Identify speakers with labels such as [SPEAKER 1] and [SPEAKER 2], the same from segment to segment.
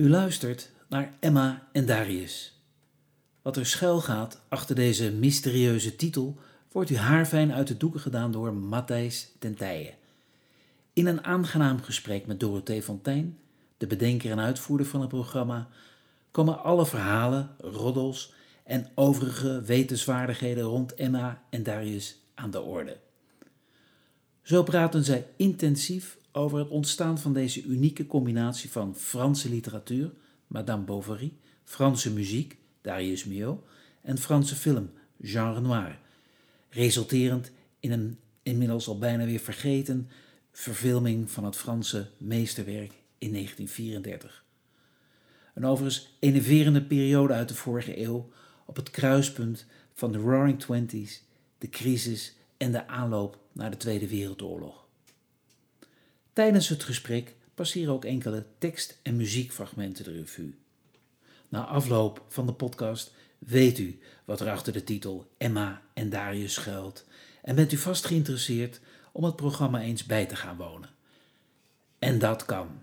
[SPEAKER 1] U luistert naar Emma en Darius. Wat er schuil gaat achter deze mysterieuze titel wordt u haarfijn uit de doeken gedaan door Matthijs ten Tijen. In een aangenaam gesprek met Dorothee Fontijn, de bedenker en uitvoerder van het programma, komen alle verhalen, roddels en overige wetenswaardigheden rond Emma en Darius aan de orde. Zo praten zij intensief over het ontstaan van deze unieke combinatie van Franse literatuur, Madame Bovary, Franse muziek, Darius Milhaud, en Franse film, Jean Renoir, resulterend in een inmiddels al bijna weer vergeten verfilming van het Franse meesterwerk in 1934. Een overigens enerverende periode uit de vorige eeuw op het kruispunt van de Roaring Twenties, de crisis en de aanloop naar de Tweede Wereldoorlog. Tijdens het gesprek passeren ook enkele tekst- en muziekfragmenten de revue. Na afloop van de podcast weet u wat er achter de titel Emma en Darius schuilt en bent u vast geïnteresseerd om het programma eens bij te gaan wonen. En dat kan.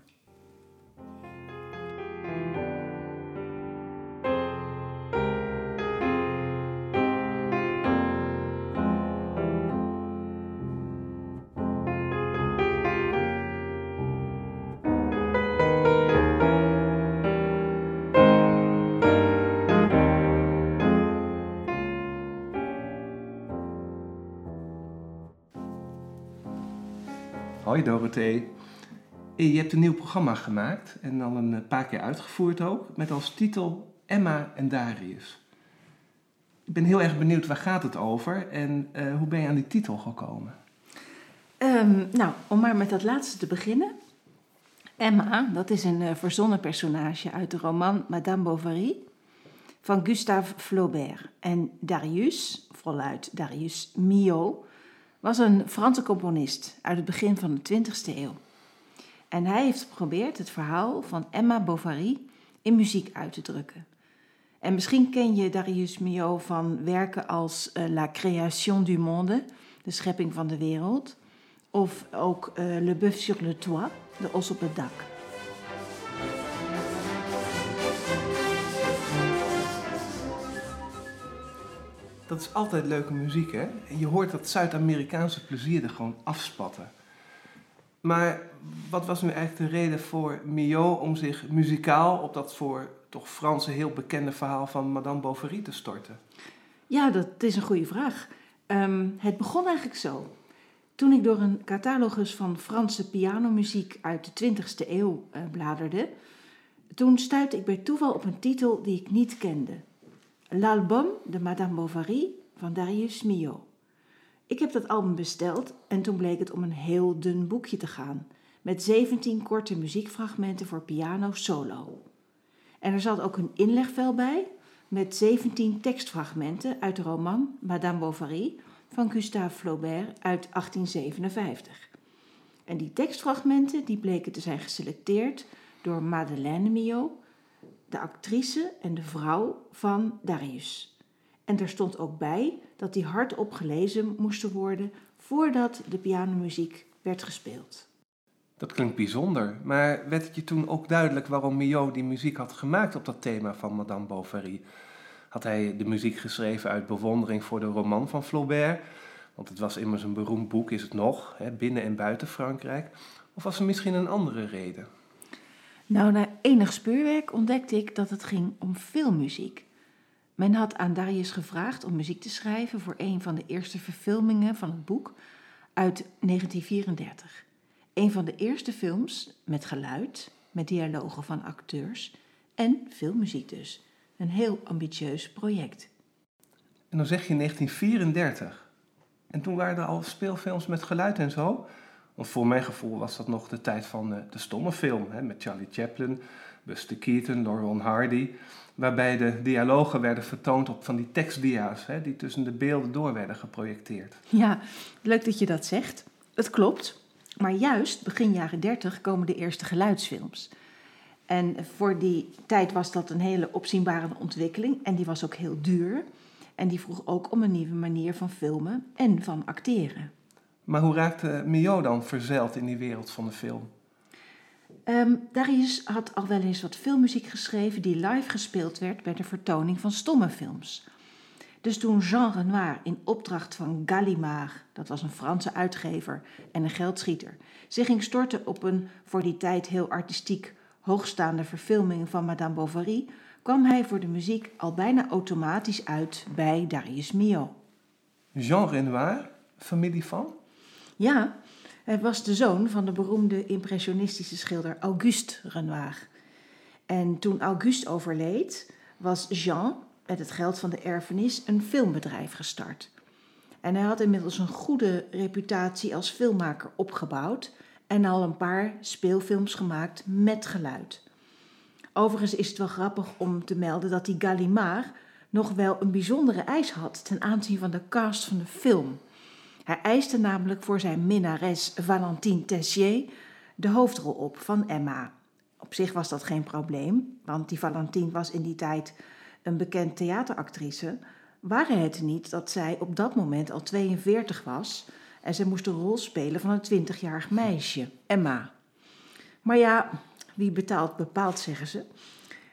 [SPEAKER 2] Hoi Dorothee. Je hebt een nieuw programma gemaakt en al een paar keer uitgevoerd ook, met als titel Emma en Darius. Ik ben heel erg benieuwd waar gaat het over en uh, hoe ben je aan die titel gekomen?
[SPEAKER 3] Um, nou, om maar met dat laatste te beginnen. Emma, dat is een uh, verzonnen personage uit de roman Madame Bovary van Gustave Flaubert. En Darius, voluit Darius Milhaud, was een Franse componist uit het begin van de 20e eeuw. En hij heeft geprobeerd het verhaal van Emma Bovary in muziek uit te drukken. En misschien ken je Darius Milhaud van werken als uh, La Création du Monde, de schepping van de wereld, of ook uh, Le Bœuf sur le Toit, de os op het dak.
[SPEAKER 2] Dat is altijd leuke muziek, hè? Je hoort dat Zuid-Amerikaanse plezier er gewoon afspatten. Maar wat was nu eigenlijk de reden voor Mio om zich muzikaal op dat voor toch Franse heel bekende verhaal van Madame Bovary te storten?
[SPEAKER 3] Ja, dat is een goede vraag. Um, het begon eigenlijk zo. Toen ik door een catalogus van Franse pianomuziek uit de 20e eeuw uh, bladerde, toen stuitte ik bij toeval op een titel die ik niet kende. L'album de Madame Bovary van Darius Milhaud. Ik heb dat album besteld en toen bleek het om een heel dun boekje te gaan, met 17 korte muziekfragmenten voor piano solo. En er zat ook een inlegvel bij met 17 tekstfragmenten uit de roman Madame Bovary van Gustave Flaubert uit 1857. En die tekstfragmenten die bleken te zijn geselecteerd door Madeleine Milhaud, de actrice en de vrouw van Darius. En er stond ook bij dat die hardop gelezen moesten worden voordat de pianomuziek werd gespeeld.
[SPEAKER 2] Dat klinkt bijzonder, maar werd het je toen ook duidelijk waarom Milhaud die muziek had gemaakt op dat thema van Madame Bovary? Had hij de muziek geschreven uit bewondering voor de roman van Flaubert? Want het was immers een beroemd boek, is het nog, hè, binnen en buiten Frankrijk. Of was er misschien een andere reden?
[SPEAKER 3] Nou, na enig speurwerk ontdekte ik dat het ging om filmmuziek. Men had aan Darius gevraagd om muziek te schrijven voor een van de eerste verfilmingen van het boek uit 1934. Een van de eerste films met geluid, met dialogen van acteurs en filmmuziek dus. Een heel ambitieus project.
[SPEAKER 2] En dan zeg je 1934. En toen waren er al speelfilms met geluid en zo. Want voor mijn gevoel was dat nog de tijd van de, de stomme film. Hè, met Charlie Chaplin, Buster Keaton, Laurel Hardy. Waarbij de dialogen werden vertoond op van die tekstdia's. Hè, die tussen de beelden door werden geprojecteerd.
[SPEAKER 3] Ja, leuk dat je dat zegt. Het klopt. Maar juist begin jaren 30 komen de eerste geluidsfilms. En voor die tijd was dat een hele opzienbare ontwikkeling. En die was ook heel duur. En die vroeg ook om een nieuwe manier van filmen en van acteren.
[SPEAKER 2] Maar hoe raakte Mio dan verzeild in die wereld van de film?
[SPEAKER 3] Ehm, Darius had al wel eens wat filmmuziek geschreven die live gespeeld werd bij de vertoning van stomme films. Dus toen Jean Renoir in opdracht van Gallimard, dat was een Franse uitgever en een geldschieter, zich ging storten op een voor die tijd heel artistiek hoogstaande verfilming van Madame Bovary, kwam hij voor de muziek al bijna automatisch uit bij Darius Milhaud.
[SPEAKER 2] Jean Renoir, familie van?
[SPEAKER 3] Ja, hij was de zoon van de beroemde impressionistische schilder Auguste Renoir. En toen Auguste overleed, was Jean met het geld van de erfenis een filmbedrijf gestart. En hij had inmiddels een goede reputatie als filmmaker opgebouwd en al een paar speelfilms gemaakt met geluid. Overigens is het wel grappig om te melden dat die Gallimard nog wel een bijzondere eis had ten aanzien van de cast van de film. Hij eiste namelijk voor zijn minnares Valentine Tessier de hoofdrol op van Emma. Op zich was dat geen probleem, want die Valentine was in die tijd een bekend theateractrice. Waren het niet dat zij op dat moment al 42 was en ze moest de rol spelen van een 20-jarig meisje, Emma. Maar ja, wie betaalt bepaalt, zeggen ze.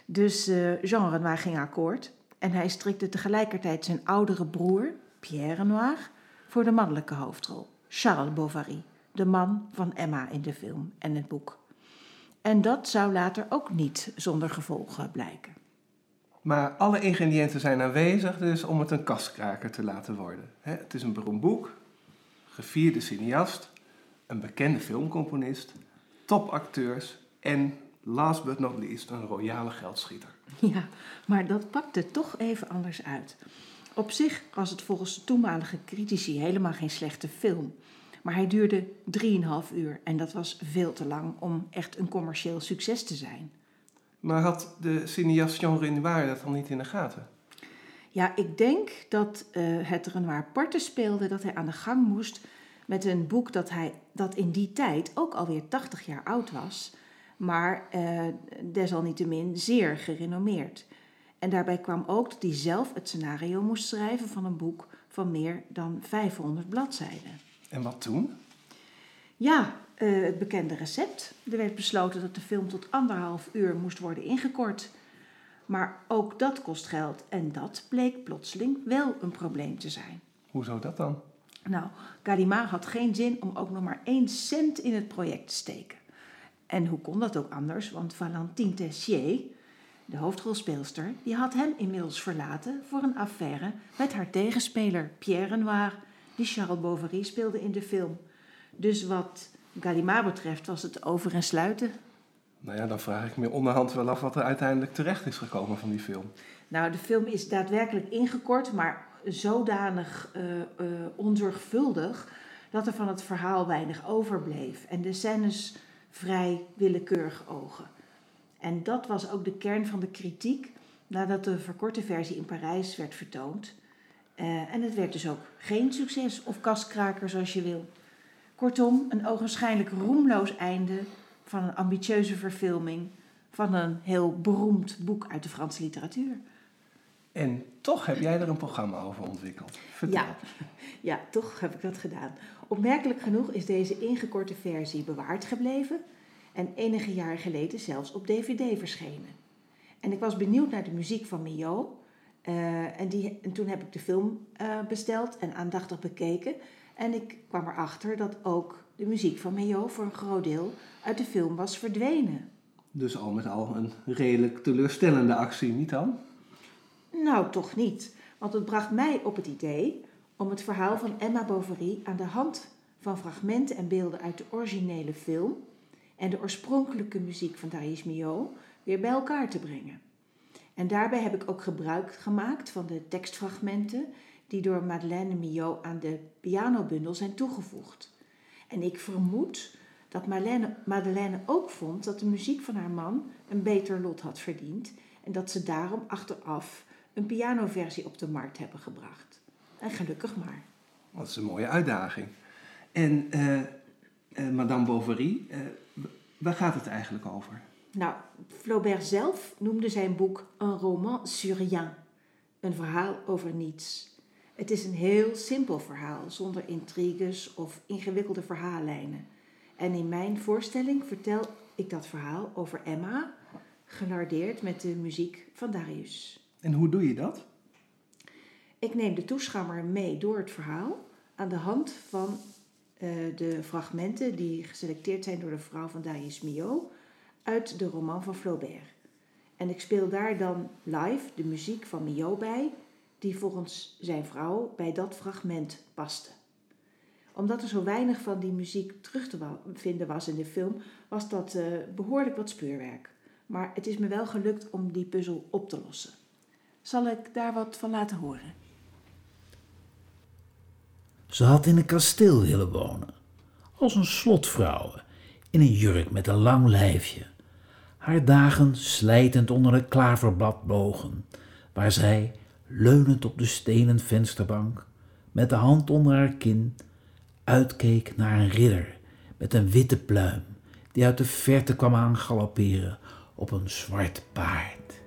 [SPEAKER 3] Dus uh, Jean Renoir ging akkoord en hij strikte tegelijkertijd zijn oudere broer, Pierre Renoir, voor de mannelijke hoofdrol, Charles Bovary, de man van Emma in de film en het boek. En dat zou later ook niet zonder gevolgen blijken.
[SPEAKER 2] Maar alle ingrediënten zijn aanwezig dus om het een kaskraker te laten worden. Het is een beroemd boek, gevierde cineast, een bekende filmcomponist, topacteurs en last but not least een royale geldschieter.
[SPEAKER 3] Ja, maar dat pakte toch even anders uit. Op zich was het volgens de toenmalige critici helemaal geen slechte film. Maar hij duurde 3,5 uur en dat was veel te lang om echt een commercieel succes te zijn.
[SPEAKER 2] Maar had de cineast Jean Renoir dat al niet in de gaten?
[SPEAKER 3] Ja, ik denk dat uh, het Renoir parten speelde dat hij aan de gang moest met een boek dat, hij, dat in die tijd ook alweer 80 jaar oud was, maar uh, desalniettemin zeer gerenommeerd. En daarbij kwam ook dat hij zelf het scenario moest schrijven van een boek van meer dan 500 bladzijden.
[SPEAKER 2] En wat toen?
[SPEAKER 3] Ja, uh, het bekende recept. Er werd besloten dat de film tot anderhalf uur moest worden ingekort. Maar ook dat kost geld en dat bleek plotseling wel een probleem te zijn.
[SPEAKER 2] Hoezo dat dan?
[SPEAKER 3] Nou, Gallimard had geen zin om ook nog maar één cent in het project te steken. En hoe kon dat ook anders? Want Valentine Tessier, de hoofdrolspeelster, die had hem inmiddels verlaten voor een affaire met haar tegenspeler Pierre Renoir, die Charles Bovary speelde in de film. Dus wat Gallimard betreft was het over en sluiten.
[SPEAKER 2] Nou ja, dan vraag ik me onderhand wel af wat er uiteindelijk terecht is gekomen van die film.
[SPEAKER 3] Nou, de film is daadwerkelijk ingekort, maar zodanig uh, uh, onzorgvuldig dat er van het verhaal weinig overbleef. En de scènes vrij willekeurig ogen. En dat was ook de kern van de kritiek nadat de verkorte versie in Parijs werd vertoond. Uh, en het werd dus ook geen succes of kaskraker zoals je wil. Kortom, een ogenschijnlijk roemloos einde van een ambitieuze verfilming van een heel beroemd boek uit de Franse literatuur.
[SPEAKER 2] En toch heb jij er een programma over ontwikkeld. Vertel.
[SPEAKER 3] Ja, ja, toch heb ik dat gedaan. Opmerkelijk genoeg is deze ingekorte versie bewaard gebleven en enige jaren geleden zelfs op DVD verschenen. En ik was benieuwd naar de muziek van Milhaud. Uh, en, die, en toen heb ik de film uh, besteld en aandachtig bekeken. En ik kwam erachter dat ook de muziek van Milhaud voor een groot deel uit de film was verdwenen.
[SPEAKER 2] Dus al met al een redelijk teleurstellende actie, niet dan?
[SPEAKER 3] Nou, toch niet. Want het bracht mij op het idee om het verhaal van Emma Bovary aan de hand van fragmenten en beelden uit de originele film en de oorspronkelijke muziek van Darius Milhaud weer bij elkaar te brengen. En daarbij heb ik ook gebruik gemaakt van de tekstfragmenten die door Madeleine Milhaud aan de pianobundel zijn toegevoegd. En ik vermoed dat Madeleine, Madeleine ook vond dat de muziek van haar man een beter lot had verdiend en dat ze daarom achteraf een pianoversie op de markt hebben gebracht. En gelukkig maar.
[SPEAKER 2] Dat is een mooie uitdaging. En uh, uh, Madame Bovary, uh, waar gaat het eigenlijk over?
[SPEAKER 3] Nou, Flaubert zelf noemde zijn boek een roman sur rien. Een verhaal over niets. Het is een heel simpel verhaal, zonder intriges of ingewikkelde verhaallijnen. En in mijn voorstelling vertel ik dat verhaal over Emma, gelardeerd met de muziek van Darius.
[SPEAKER 2] En hoe doe je dat?
[SPEAKER 3] Ik neem de toeschouwer mee door het verhaal aan de hand van de fragmenten die geselecteerd zijn door de vrouw van Darius Mio uit de roman van Flaubert. En ik speel daar dan live de muziek van Mio bij, die volgens zijn vrouw bij dat fragment paste. Omdat er zo weinig van die muziek terug te vinden was in de film, was dat uh, behoorlijk wat speurwerk. Maar het is me wel gelukt om die puzzel op te lossen. Zal ik daar wat van laten horen?
[SPEAKER 1] Ze had in een kasteel willen wonen, als een slotvrouw, in een jurk met een lang lijfje. Haar dagen slijtend onder het klaverblad bogen, waar zij, leunend op de stenen vensterbank, met de hand onder haar kin, uitkeek naar een ridder met een witte pluim, die uit de verte kwam aangalopperen op een zwart paard.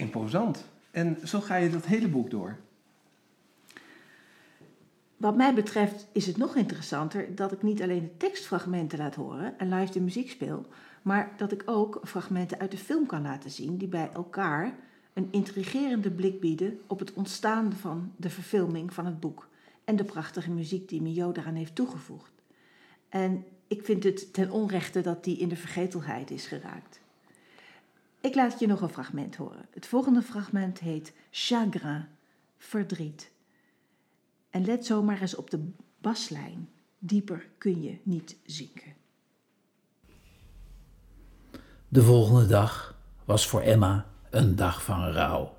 [SPEAKER 2] Imposant. En zo ga je dat hele boek door.
[SPEAKER 3] Wat mij betreft is het nog interessanter dat ik niet alleen de tekstfragmenten laat horen en live de muziek speel, maar dat ik ook fragmenten uit de film kan laten zien die bij elkaar een intrigerende blik bieden op het ontstaan van de verfilming van het boek en de prachtige muziek die Mio daaraan heeft toegevoegd. En ik vind het ten onrechte dat die in de vergetelheid is geraakt. Ik laat je nog een fragment horen. Het volgende fragment heet Chagrin, verdriet. En let zomaar eens op de baslijn. Dieper kun je niet zinken.
[SPEAKER 1] De volgende dag was voor Emma een dag van rouw.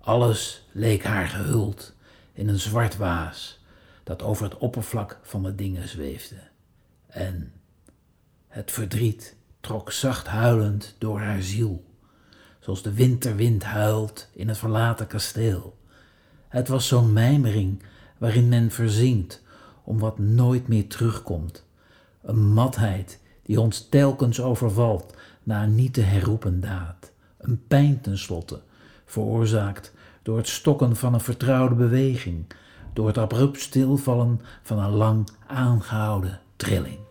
[SPEAKER 1] Alles leek haar gehuld in een zwart waas dat over het oppervlak van de dingen zweefde. En het verdriet trok zacht huilend door haar ziel, zoals de winterwind huilt in het verlaten kasteel. Het was zo'n mijmering waarin men verzinkt om wat nooit meer terugkomt. Een matheid die ons telkens overvalt na een niet te herroepen daad. Een pijn tenslotte, veroorzaakt door het stokken van een vertrouwde beweging, door het abrupt stilvallen van een lang aangehouden trilling.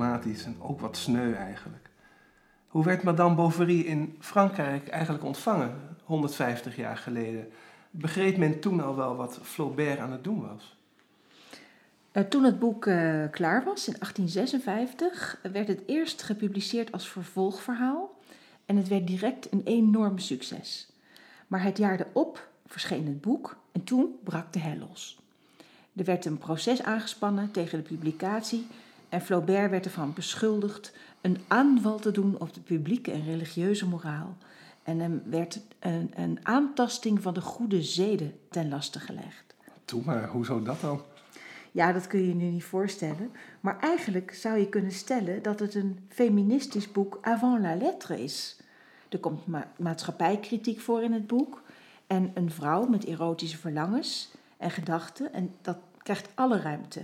[SPEAKER 2] En ook wat sneu eigenlijk. Hoe werd Madame Bovary in Frankrijk eigenlijk ontvangen, 150 jaar geleden? Begreep men toen al wel wat Flaubert aan het doen was?
[SPEAKER 3] Uh, toen het boek uh, klaar was, in 1856, werd het eerst gepubliceerd als vervolgverhaal en het werd direct een enorm succes. Maar het jaar erop verscheen het boek en toen brak de hel los. Er werd een proces aangespannen tegen de publicatie en Flaubert werd ervan beschuldigd een aanval te doen op de publieke en religieuze moraal. En hem werd een, een aantasting van de goede zeden ten laste gelegd.
[SPEAKER 2] Toe maar, hoezo dat dan?
[SPEAKER 3] Ja, dat kun je je nu niet voorstellen. Maar eigenlijk zou je kunnen stellen dat het een feministisch boek avant la lettre is. Er komt ma maatschappijkritiek voor in het boek. En een vrouw met erotische verlangens en gedachten. En dat krijgt alle ruimte.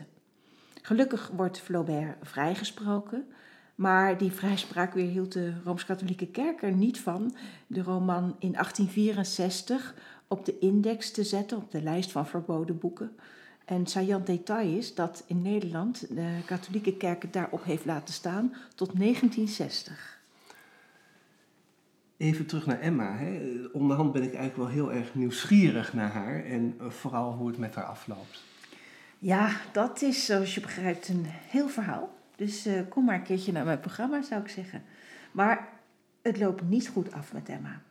[SPEAKER 3] Gelukkig wordt Flaubert vrijgesproken. Maar die vrijspraak weerhield de Rooms-Katholieke Kerk er niet van de roman in 1864 op de index te zetten, op de lijst van verboden boeken. En saillant detail is dat in Nederland de katholieke kerk het daarop heeft laten staan tot 1960.
[SPEAKER 2] Even terug naar Emma. Hè. Onderhand ben ik eigenlijk wel heel erg nieuwsgierig naar haar en vooral hoe het met haar afloopt.
[SPEAKER 3] Ja, dat is zoals je begrijpt een heel verhaal. Dus uh, kom maar een keertje naar mijn programma, zou ik zeggen. Maar het loopt niet goed af met Emma.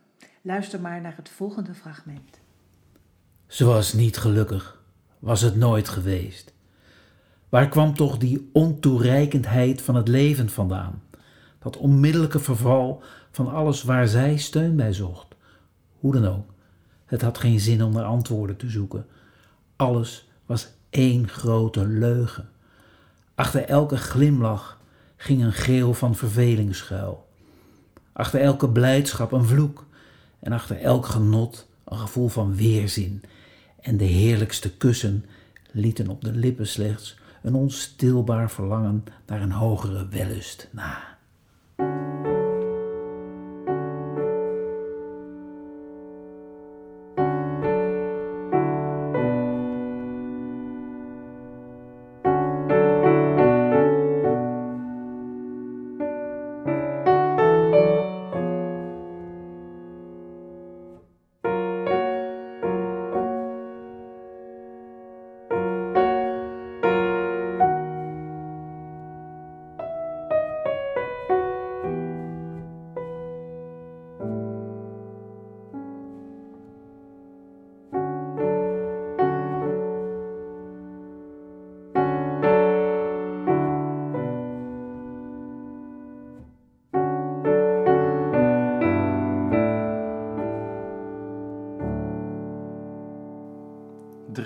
[SPEAKER 3] Luister maar naar het volgende fragment.
[SPEAKER 1] Ze was niet gelukkig, was het nooit geweest. Waar kwam toch die ontoereikendheid van het leven vandaan? Dat onmiddellijke verval van alles waar zij steun bij zocht. Hoe dan ook, het had geen zin om naar antwoorden te zoeken. Alles was één grote leugen. Achter elke glimlach ging een geel van verveling schuil. Achter elke blijdschap een vloek en achter elk genot een gevoel van weerzin. En de heerlijkste kussen lieten op de lippen slechts een onstilbaar verlangen naar een hogere wellust na.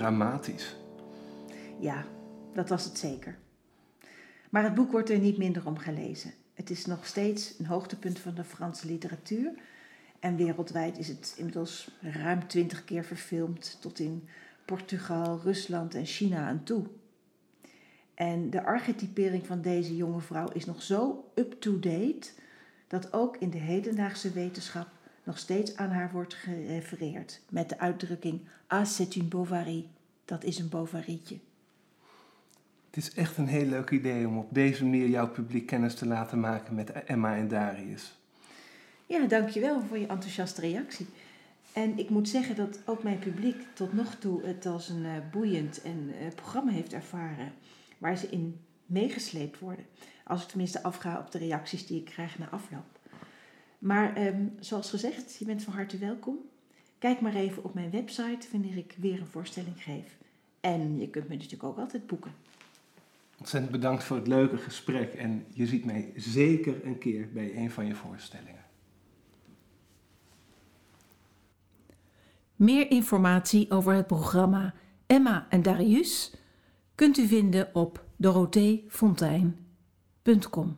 [SPEAKER 2] Dramatisch.
[SPEAKER 3] Ja, dat was het zeker. Maar het boek wordt er niet minder om gelezen. Het is nog steeds een hoogtepunt van de Franse literatuur. En wereldwijd is het inmiddels ruim twintig keer verfilmd, tot in Portugal, Rusland en China aan toe. En de archetypering van deze jonge vrouw is nog zo up-to-date dat ook in de hedendaagse wetenschap nog steeds aan haar wordt gerefereerd met de uitdrukking Ah, c'est une Bovary. Dat is een Bovarietje.
[SPEAKER 2] Het is echt een heel leuk idee om op deze manier jouw publiek kennis te laten maken met Emma en Darius.
[SPEAKER 3] Ja, dankjewel voor je enthousiaste reactie. En ik moet zeggen dat ook mijn publiek tot nog toe het als een uh, boeiend en, uh, programma heeft ervaren waar ze in meegesleept worden. Als ik tenminste afga op de reacties die ik krijg na afloop. Maar um, zoals gezegd, je bent van harte welkom. Kijk maar even op mijn website wanneer ik weer een voorstelling geef. En je kunt me natuurlijk ook altijd boeken.
[SPEAKER 2] Ontzettend bedankt voor het leuke gesprek en je ziet mij zeker een keer bij een van je voorstellingen.
[SPEAKER 4] Meer informatie over het programma Emma en Darius kunt u vinden op dorotheefontein.com.